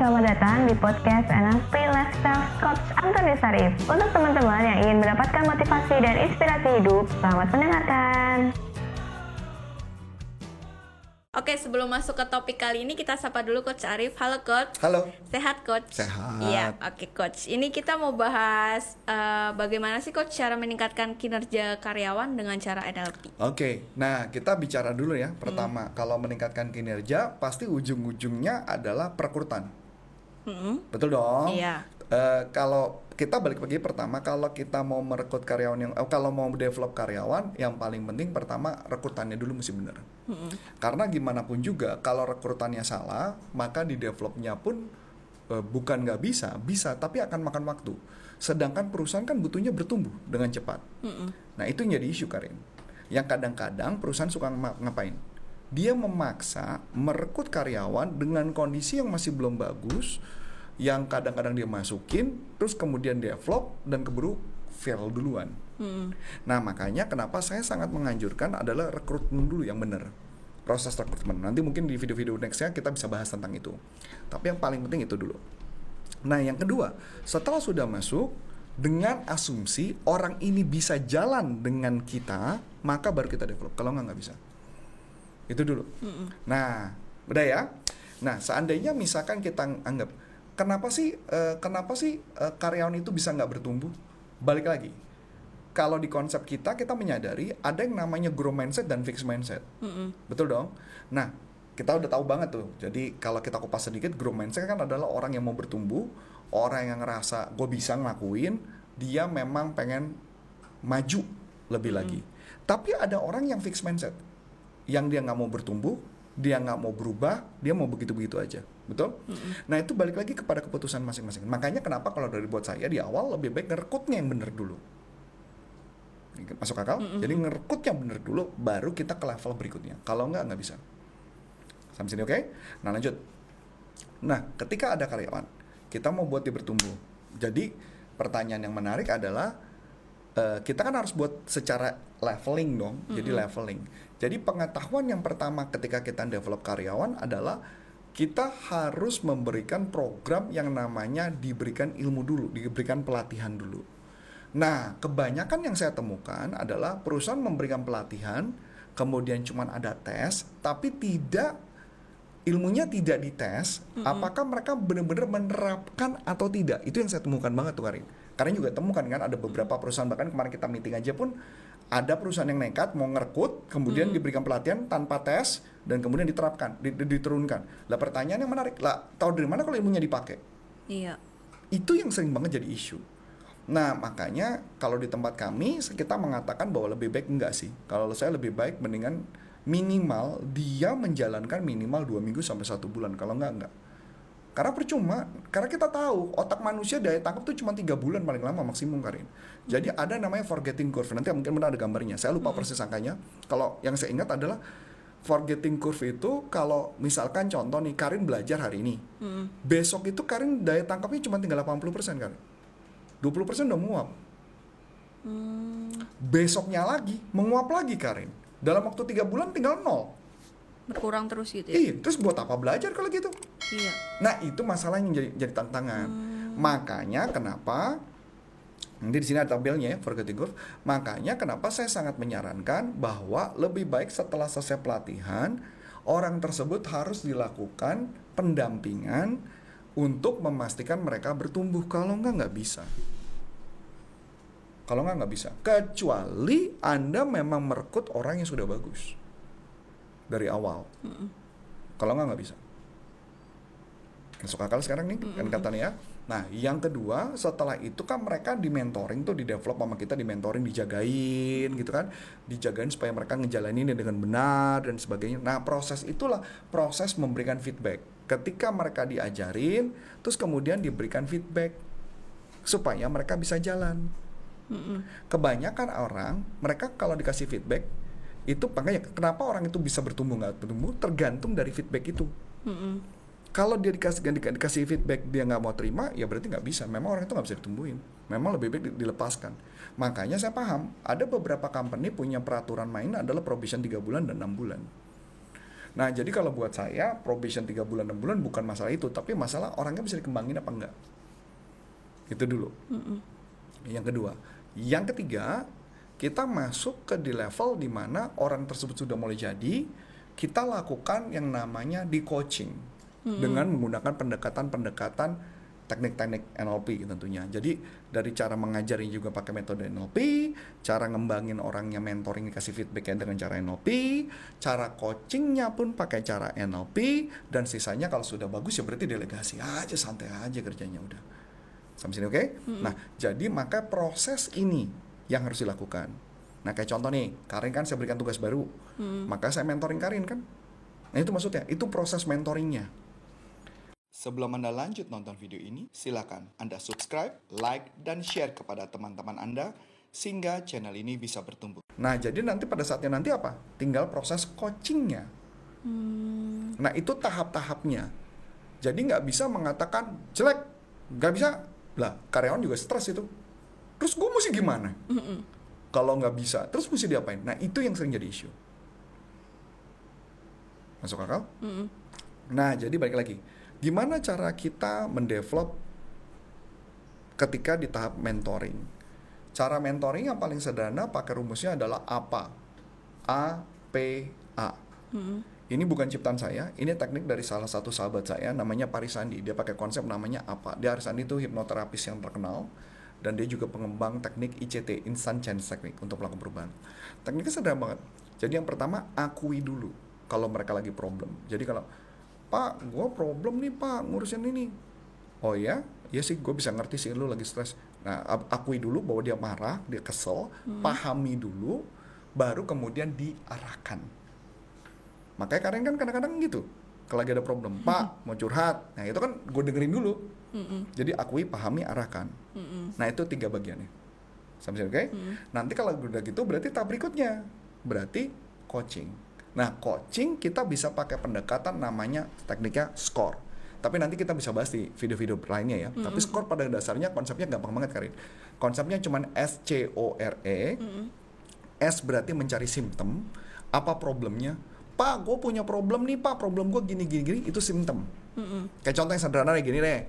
selamat datang di podcast NLP Lifestyle Coach Antoni Sarif. Untuk teman-teman yang ingin mendapatkan motivasi dan inspirasi hidup, selamat mendengarkan. Oke, sebelum masuk ke topik kali ini kita sapa dulu Coach Arif. Halo Coach. Halo. Sehat Coach? Sehat. Iya, oke Coach. Ini kita mau bahas uh, bagaimana sih Coach cara meningkatkan kinerja karyawan dengan cara NLP. Oke, nah kita bicara dulu ya. Pertama, hmm. kalau meningkatkan kinerja pasti ujung-ujungnya adalah perekrutan. Hmm. Betul dong? Iya. Uh, kalau kita balik lagi pertama kalau kita mau merekrut karyawan yang oh, kalau mau develop karyawan yang paling penting pertama rekrutannya dulu mesti benar hmm. karena gimana pun juga kalau rekrutannya salah maka di developnya pun uh, bukan nggak bisa bisa tapi akan makan waktu sedangkan perusahaan kan butuhnya bertumbuh dengan cepat hmm. nah itu jadi isu Karin yang kadang-kadang perusahaan suka ngapain dia memaksa merekrut karyawan dengan kondisi yang masih belum bagus yang kadang-kadang dia masukin terus kemudian develop dan keburu fail duluan. Hmm. Nah makanya kenapa saya sangat menganjurkan adalah rekrutmen dulu yang benar proses rekrutmen. Nanti mungkin di video-video nextnya kita bisa bahas tentang itu. Tapi yang paling penting itu dulu. Nah yang kedua setelah sudah masuk dengan asumsi orang ini bisa jalan dengan kita maka baru kita develop. Kalau nggak nggak bisa. Itu dulu. Hmm. Nah udah ya. Nah seandainya misalkan kita anggap kenapa sih uh, kenapa sih uh, karyawan itu bisa nggak bertumbuh? Balik lagi, kalau di konsep kita kita menyadari ada yang namanya grow mindset dan fixed mindset, mm -hmm. betul dong? Nah kita udah tahu banget tuh. Jadi kalau kita kupas sedikit, grow mindset kan adalah orang yang mau bertumbuh, orang yang ngerasa gue bisa ngelakuin, dia memang pengen maju lebih mm. lagi. Tapi ada orang yang fixed mindset, yang dia nggak mau bertumbuh, dia nggak mau berubah, dia mau begitu-begitu aja, betul? Mm-hmm. Nah itu balik lagi kepada keputusan masing-masing. Makanya kenapa kalau dari buat saya di awal lebih baik ngerekrutnya yang bener dulu, masuk akal? Mm-hmm. Jadi ngerekrut yang bener dulu, baru kita ke level berikutnya. Kalau nggak nggak bisa. Sampai sini oke? Okay? Nah lanjut. Nah ketika ada karyawan, kita mau buat dia bertumbuh. Jadi pertanyaan yang menarik adalah uh, kita kan harus buat secara leveling dong, mm-hmm. jadi leveling. Jadi pengetahuan yang pertama ketika kita develop karyawan adalah kita harus memberikan program yang namanya diberikan ilmu dulu, diberikan pelatihan dulu. Nah, kebanyakan yang saya temukan adalah perusahaan memberikan pelatihan, kemudian cuma ada tes, tapi tidak ilmunya tidak dites, mm -hmm. apakah mereka benar-benar menerapkan atau tidak? Itu yang saya temukan banget tuh Karin. Karena juga temukan kan ada beberapa perusahaan bahkan kemarin kita meeting aja pun ada perusahaan yang nekat mau ngerekut kemudian hmm. diberikan pelatihan tanpa tes dan kemudian diterapkan diturunkan. Lah pertanyaan yang menarik lah tahu dari mana kalau ilmunya dipakai? Iya. Itu yang sering banget jadi isu. Nah makanya kalau di tempat kami kita mengatakan bahwa lebih baik enggak sih. Kalau saya lebih baik mendingan minimal dia menjalankan minimal dua minggu sampai satu bulan. Kalau enggak enggak karena percuma, karena kita tahu otak manusia daya tangkap tuh cuma tiga bulan paling lama maksimum Karin. Jadi ada namanya forgetting curve. Nanti mungkin benar ada gambarnya. Saya lupa hmm. persis angkanya. Kalau yang saya ingat adalah forgetting curve itu kalau misalkan contoh nih Karin belajar hari ini. Hmm. Besok itu Karin daya tangkapnya cuma tinggal 80% Karin. 20% udah menguap. Hmm. Besoknya lagi menguap lagi Karin. Dalam waktu tiga bulan tinggal nol berkurang terus gitu ya? Iya, terus buat apa belajar kalau gitu? Iya. Nah itu masalahnya jadi jadi tantangan. Hmm. Makanya kenapa nanti di sini ada tabelnya ya forgetting curve. Makanya kenapa saya sangat menyarankan bahwa lebih baik setelah selesai pelatihan orang tersebut harus dilakukan pendampingan untuk memastikan mereka bertumbuh. Kalau enggak nggak bisa. Kalau enggak nggak bisa. Kecuali Anda memang merekrut orang yang sudah bagus dari awal. Mm -mm. Kalau nggak nggak bisa. Masuk akal sekarang nih mm -mm. kan katanya ya. Nah, yang kedua setelah itu kan mereka di mentoring tuh di develop sama kita di mentoring dijagain gitu kan, dijagain supaya mereka ngejalanin dengan benar dan sebagainya. Nah, proses itulah proses memberikan feedback. Ketika mereka diajarin, terus kemudian diberikan feedback supaya mereka bisa jalan. Mm -mm. Kebanyakan orang mereka kalau dikasih feedback itu makanya kenapa orang itu bisa bertumbuh nggak bertumbuh tergantung dari feedback itu mm-hmm. kalau dia dikasih dikasih feedback dia nggak mau terima ya berarti nggak bisa memang orang itu nggak bisa ditumbuhin memang lebih baik dilepaskan makanya saya paham ada beberapa company punya peraturan main adalah probation tiga bulan dan enam bulan Nah, jadi kalau buat saya probation 3 bulan 6 bulan bukan masalah itu, tapi masalah orangnya bisa dikembangin apa enggak. Itu dulu. Yang kedua, yang ketiga, kita masuk ke di level di mana orang tersebut sudah mulai jadi, kita lakukan yang namanya di coaching dengan menggunakan pendekatan-pendekatan teknik-teknik NLP tentunya. Jadi dari cara mengajari juga pakai metode NLP, cara ngembangin orangnya mentoring kasih feedbacknya dengan cara NLP, cara coachingnya pun pakai cara NLP, dan sisanya kalau sudah bagus ya berarti delegasi aja santai aja kerjanya udah. Sampai sini oke? Nah jadi maka proses ini yang harus dilakukan. Nah kayak contoh nih, Karin kan saya berikan tugas baru, maka saya mentoring Karin kan. Nah itu maksudnya, itu proses mentoringnya. Sebelum Anda lanjut nonton video ini, silakan Anda subscribe, like, dan share kepada teman-teman Anda sehingga channel ini bisa bertumbuh. Nah, jadi nanti pada saatnya nanti apa? Tinggal proses coachingnya. Nah, itu tahap-tahapnya. Jadi nggak bisa mengatakan jelek, nggak bisa. Lah, karyawan juga stres itu. Terus gue mesti gimana? Kalau nggak bisa, terus mesti diapain? Nah, itu yang sering jadi isu. Masuk akal? Nah, jadi balik lagi. Gimana cara kita mendevelop ketika di tahap mentoring? Cara mentoring yang paling sederhana pakai rumusnya adalah apa? A P A. Ini bukan ciptaan saya, ini teknik dari salah satu sahabat saya namanya Parisandi. Dia pakai konsep namanya apa? Dia Parisandi itu hipnoterapis yang terkenal dan dia juga pengembang teknik ICT, Instant Change Technique untuk melakukan perubahan. Tekniknya sederhana banget. Jadi yang pertama akui dulu kalau mereka lagi problem. Jadi kalau Pak, gue problem nih Pak ngurusin ini. Oh ya, ya sih gue bisa ngerti sih lu lagi stres. Nah, ak- akui dulu bahwa dia marah, dia kesel, pahami dulu, baru kemudian diarahkan. Makanya kadang kan kadang-kadang gitu. Kalau lagi ada problem, Pak mau curhat. Nah itu kan gue dengerin dulu. Jadi akui, pahami, arahkan. Nah itu tiga bagiannya. Sampai sini, oke? Nanti kalau udah gitu berarti tahap berikutnya. Berarti coaching. Nah coaching kita bisa pakai pendekatan namanya tekniknya score. Tapi nanti kita bisa bahas di video-video lainnya ya. Tapi score pada dasarnya konsepnya gampang banget Karin. Konsepnya cuman S C O R E. S berarti mencari simptom. Apa problemnya? Pak, gue punya problem nih pak. Problem gue gini gini gini. Itu simptom. Kayak contoh yang sederhana kayak gini deh.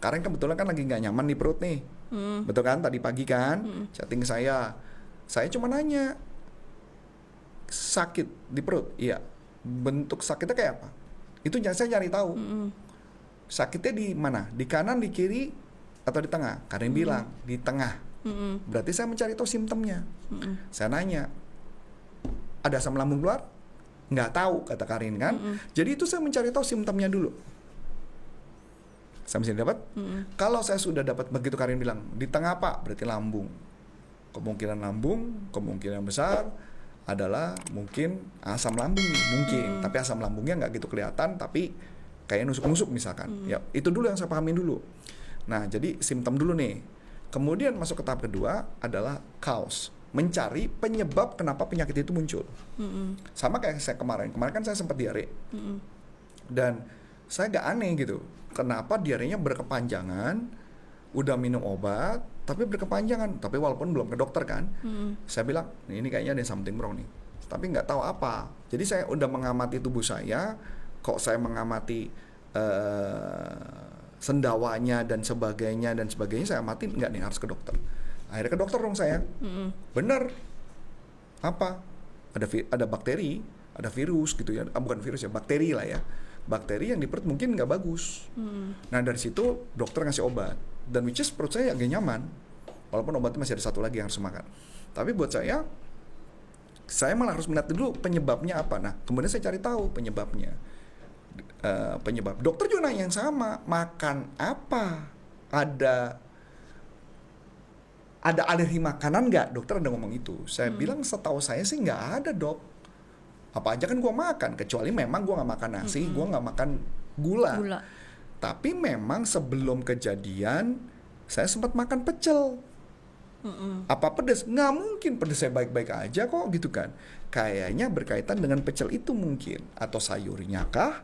Karen kebetulan kan lagi nggak nyaman di perut nih. Betul kan? Tadi pagi kan chatting saya. Saya cuma nanya sakit di perut. Iya. Bentuk sakitnya kayak apa? Itu saya nyari tahu. Sakitnya di mana? Di kanan, di kiri, atau di tengah? Karen bilang di tengah. Berarti saya mencari tahu simptomnya. Saya nanya, ada asam lambung keluar? Nggak tahu kata Karin kan. Jadi itu saya mencari tahu simptomnya dulu. Saya mesti dapat. Kalau saya sudah dapat begitu Karin bilang di tengah pak berarti lambung. Kemungkinan lambung, kemungkinan besar adalah mungkin asam lambung mungkin. Tapi asam lambungnya nggak gitu kelihatan, tapi kayak nusuk-nusuk misalkan. Ya itu dulu yang saya pahamin dulu. Nah jadi simptom dulu nih. Kemudian masuk ke tahap kedua adalah cause mencari penyebab kenapa penyakit itu muncul. Sama kayak saya kemarin. Kemarin kan saya sempat diare. Dan saya gak aneh gitu. Kenapa diarenya berkepanjangan, udah minum obat, tapi berkepanjangan. Tapi walaupun belum ke dokter kan, saya bilang ini kayaknya ada something wrong nih. Tapi nggak tahu apa. Jadi saya udah mengamati tubuh saya, kok saya mengamati eh, sendawanya dan sebagainya dan sebagainya saya amati nggak nih harus ke dokter. Akhirnya ke dokter dong saya. Bener. Apa? Ada vi- ada bakteri, ada virus gitu ya. Ah, bukan virus ya, bakteri lah ya. Bakteri yang di perut mungkin nggak bagus. Nah dari situ dokter ngasih obat dan which is perut saya agak nyaman. Walaupun obatnya masih ada satu lagi yang harus makan. Tapi buat saya, saya malah harus melihat dulu penyebabnya apa. Nah kemudian saya cari tahu penyebabnya. Eh, penyebab. Dokter juga nanya yang sama, makan apa? Ada ada alergi makanan nggak? Dokter ada ngomong itu. Saya bilang setahu saya sih nggak ada dok. Apa aja kan gua makan, kecuali memang gua nggak makan nasi, gua nggak makan gula. Gula. Tapi memang sebelum kejadian saya sempat makan pecel. Apa pedes? Nggak mungkin pedes saya baik-baik aja kok gitu kan. Kayaknya berkaitan dengan pecel itu mungkin atau sayurnya kah?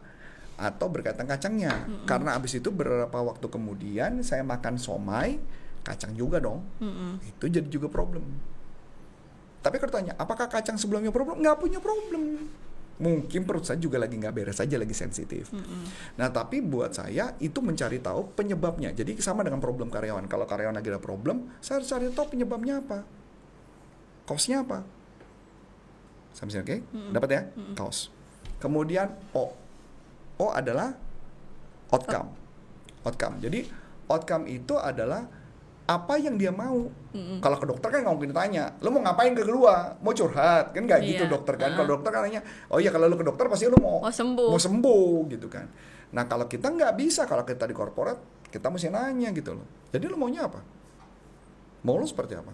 Atau berkaitan kacangnya. Karena abis itu beberapa waktu kemudian saya makan somai, kacang juga dong. Itu jadi juga problem. Tapi kalau tanya, apakah kacang sebelumnya problem? Nggak punya problem. mungkin perut saya juga lagi nggak beres aja lagi sensitif. Nah tapi buat saya itu mencari tahu penyebabnya. Jadi sama dengan problem karyawan. Kalau karyawan lagi ada problem, saya harus cari tahu penyebabnya apa, cause-nya apa. Sampai sini oke? Dapat ya? Cause. Kemudian O. O adalah outcome. Outcome. Jadi outcome itu adalah apa yang dia mau. Kalau ke dokter kan nggak mungkin tanya, lo mau ngapain ke gua? Mau curhat kan nggak gitu Iya. dokter kan? Kalau Ah. dokter kan nanya, oh iya kalau lo ke dokter pasti lo mau Mau sembuh. mau sembuh gitu kan. Nah kalau kita nggak bisa kalau kita di korporat kita mesti nanya gitu loh. Jadi lo maunya apa? Mau lo seperti apa?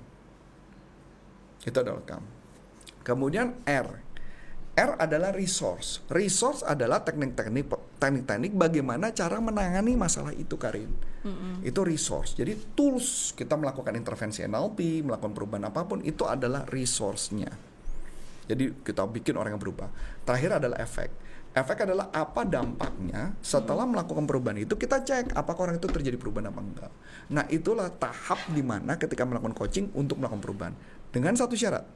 Itu adalah outcome. Kemudian R. R adalah resource. Resource adalah teknik-teknik teknik-teknik bagaimana cara menangani masalah itu Karin. Itu resource. Jadi tools kita melakukan intervensi NLP, melakukan perubahan apa pun itu adalah resource-nya. Jadi kita bikin orang yang berubah. Terakhir adalah efek. Efek adalah apa dampaknya setelah melakukan perubahan itu kita cek apakah orang itu terjadi perubahan apa enggak. Nah itulah tahap di mana ketika melakukan coaching untuk melakukan perubahan dengan satu syarat.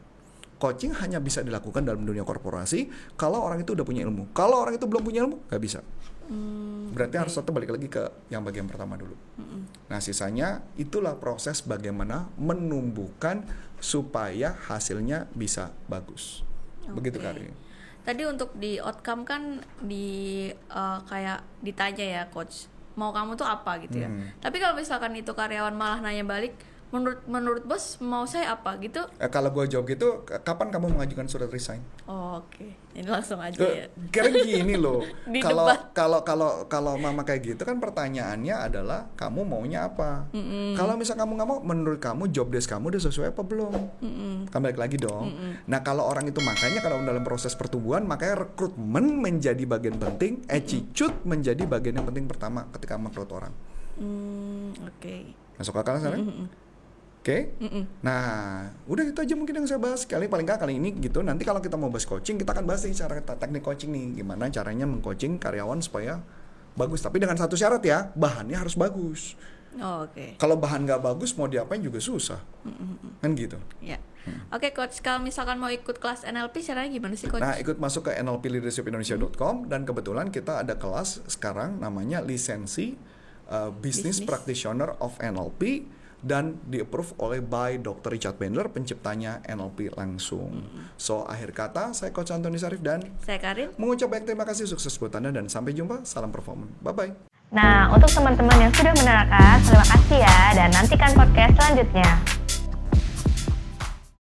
Coaching hanya bisa dilakukan dalam dunia korporasi kalau orang itu udah punya ilmu. Kalau orang itu belum punya ilmu nggak bisa. Berarti harus satu balik lagi ke yang bagian pertama dulu. Nah sisanya itulah proses bagaimana menumbuhkan supaya hasilnya bisa bagus. Begitu Oke. Karin. Tadi untuk di outcome kan di eh, kayak ditanya ya coach, mau kamu tuh apa gitu ya. Hmm. Tapi kalau misalkan itu karyawan malah nanya balik, menurut menurut bos mau saya apa gitu? Eh, kalau gue jawab gitu, kapan kamu mengajukan surat resign? Oh, Oke, ini langsung aja Eh, ya. Kira gini loh. Kalau kalau kalau kalau mama kayak gitu kan pertanyaannya adalah kamu maunya apa? Kalau misal kamu nggak mau, menurut kamu job desk kamu udah sesuai apa belum? Kan balik lagi dong. Nah kalau orang itu makanya kalau dalam proses pertumbuhan makanya rekrutmen menjadi bagian penting, attitude menjadi bagian yang penting pertama ketika merekrut orang. Hmm, oke. Masuk akal sekarang? Oke. Nah, udah itu aja mungkin yang saya bahas. Kali paling nggak kali ini gitu. Nanti kalau kita mau bahas coaching, kita akan bahas nih cara te- teknik coaching nih. Gimana caranya mengcoaching karyawan supaya bagus. Tapi dengan satu syarat ya, bahannya harus bagus. Oh, oke. Kalau bahan nggak bagus, mau diapain juga susah. Kan gitu. Ya. Oke, coach, kalau misalkan mau ikut kelas NLP caranya gimana sih, coach? Nah, ikut masuk ke nlpleadershipindonesia.com dan kebetulan kita ada kelas sekarang namanya lisensi uh, Business Bisnis. Practitioner of NLP dan di approve oleh by Dr. Richard Bandler penciptanya NLP langsung. So akhir kata saya Coach Antoni Sarif dan Saya Karin. mengucap banyak terima kasih sukses buat Anda dan sampai jumpa salam performance. Bye bye. Nah, untuk teman-teman yang sudah menerangkan, terima kasih ya dan nantikan podcast selanjutnya.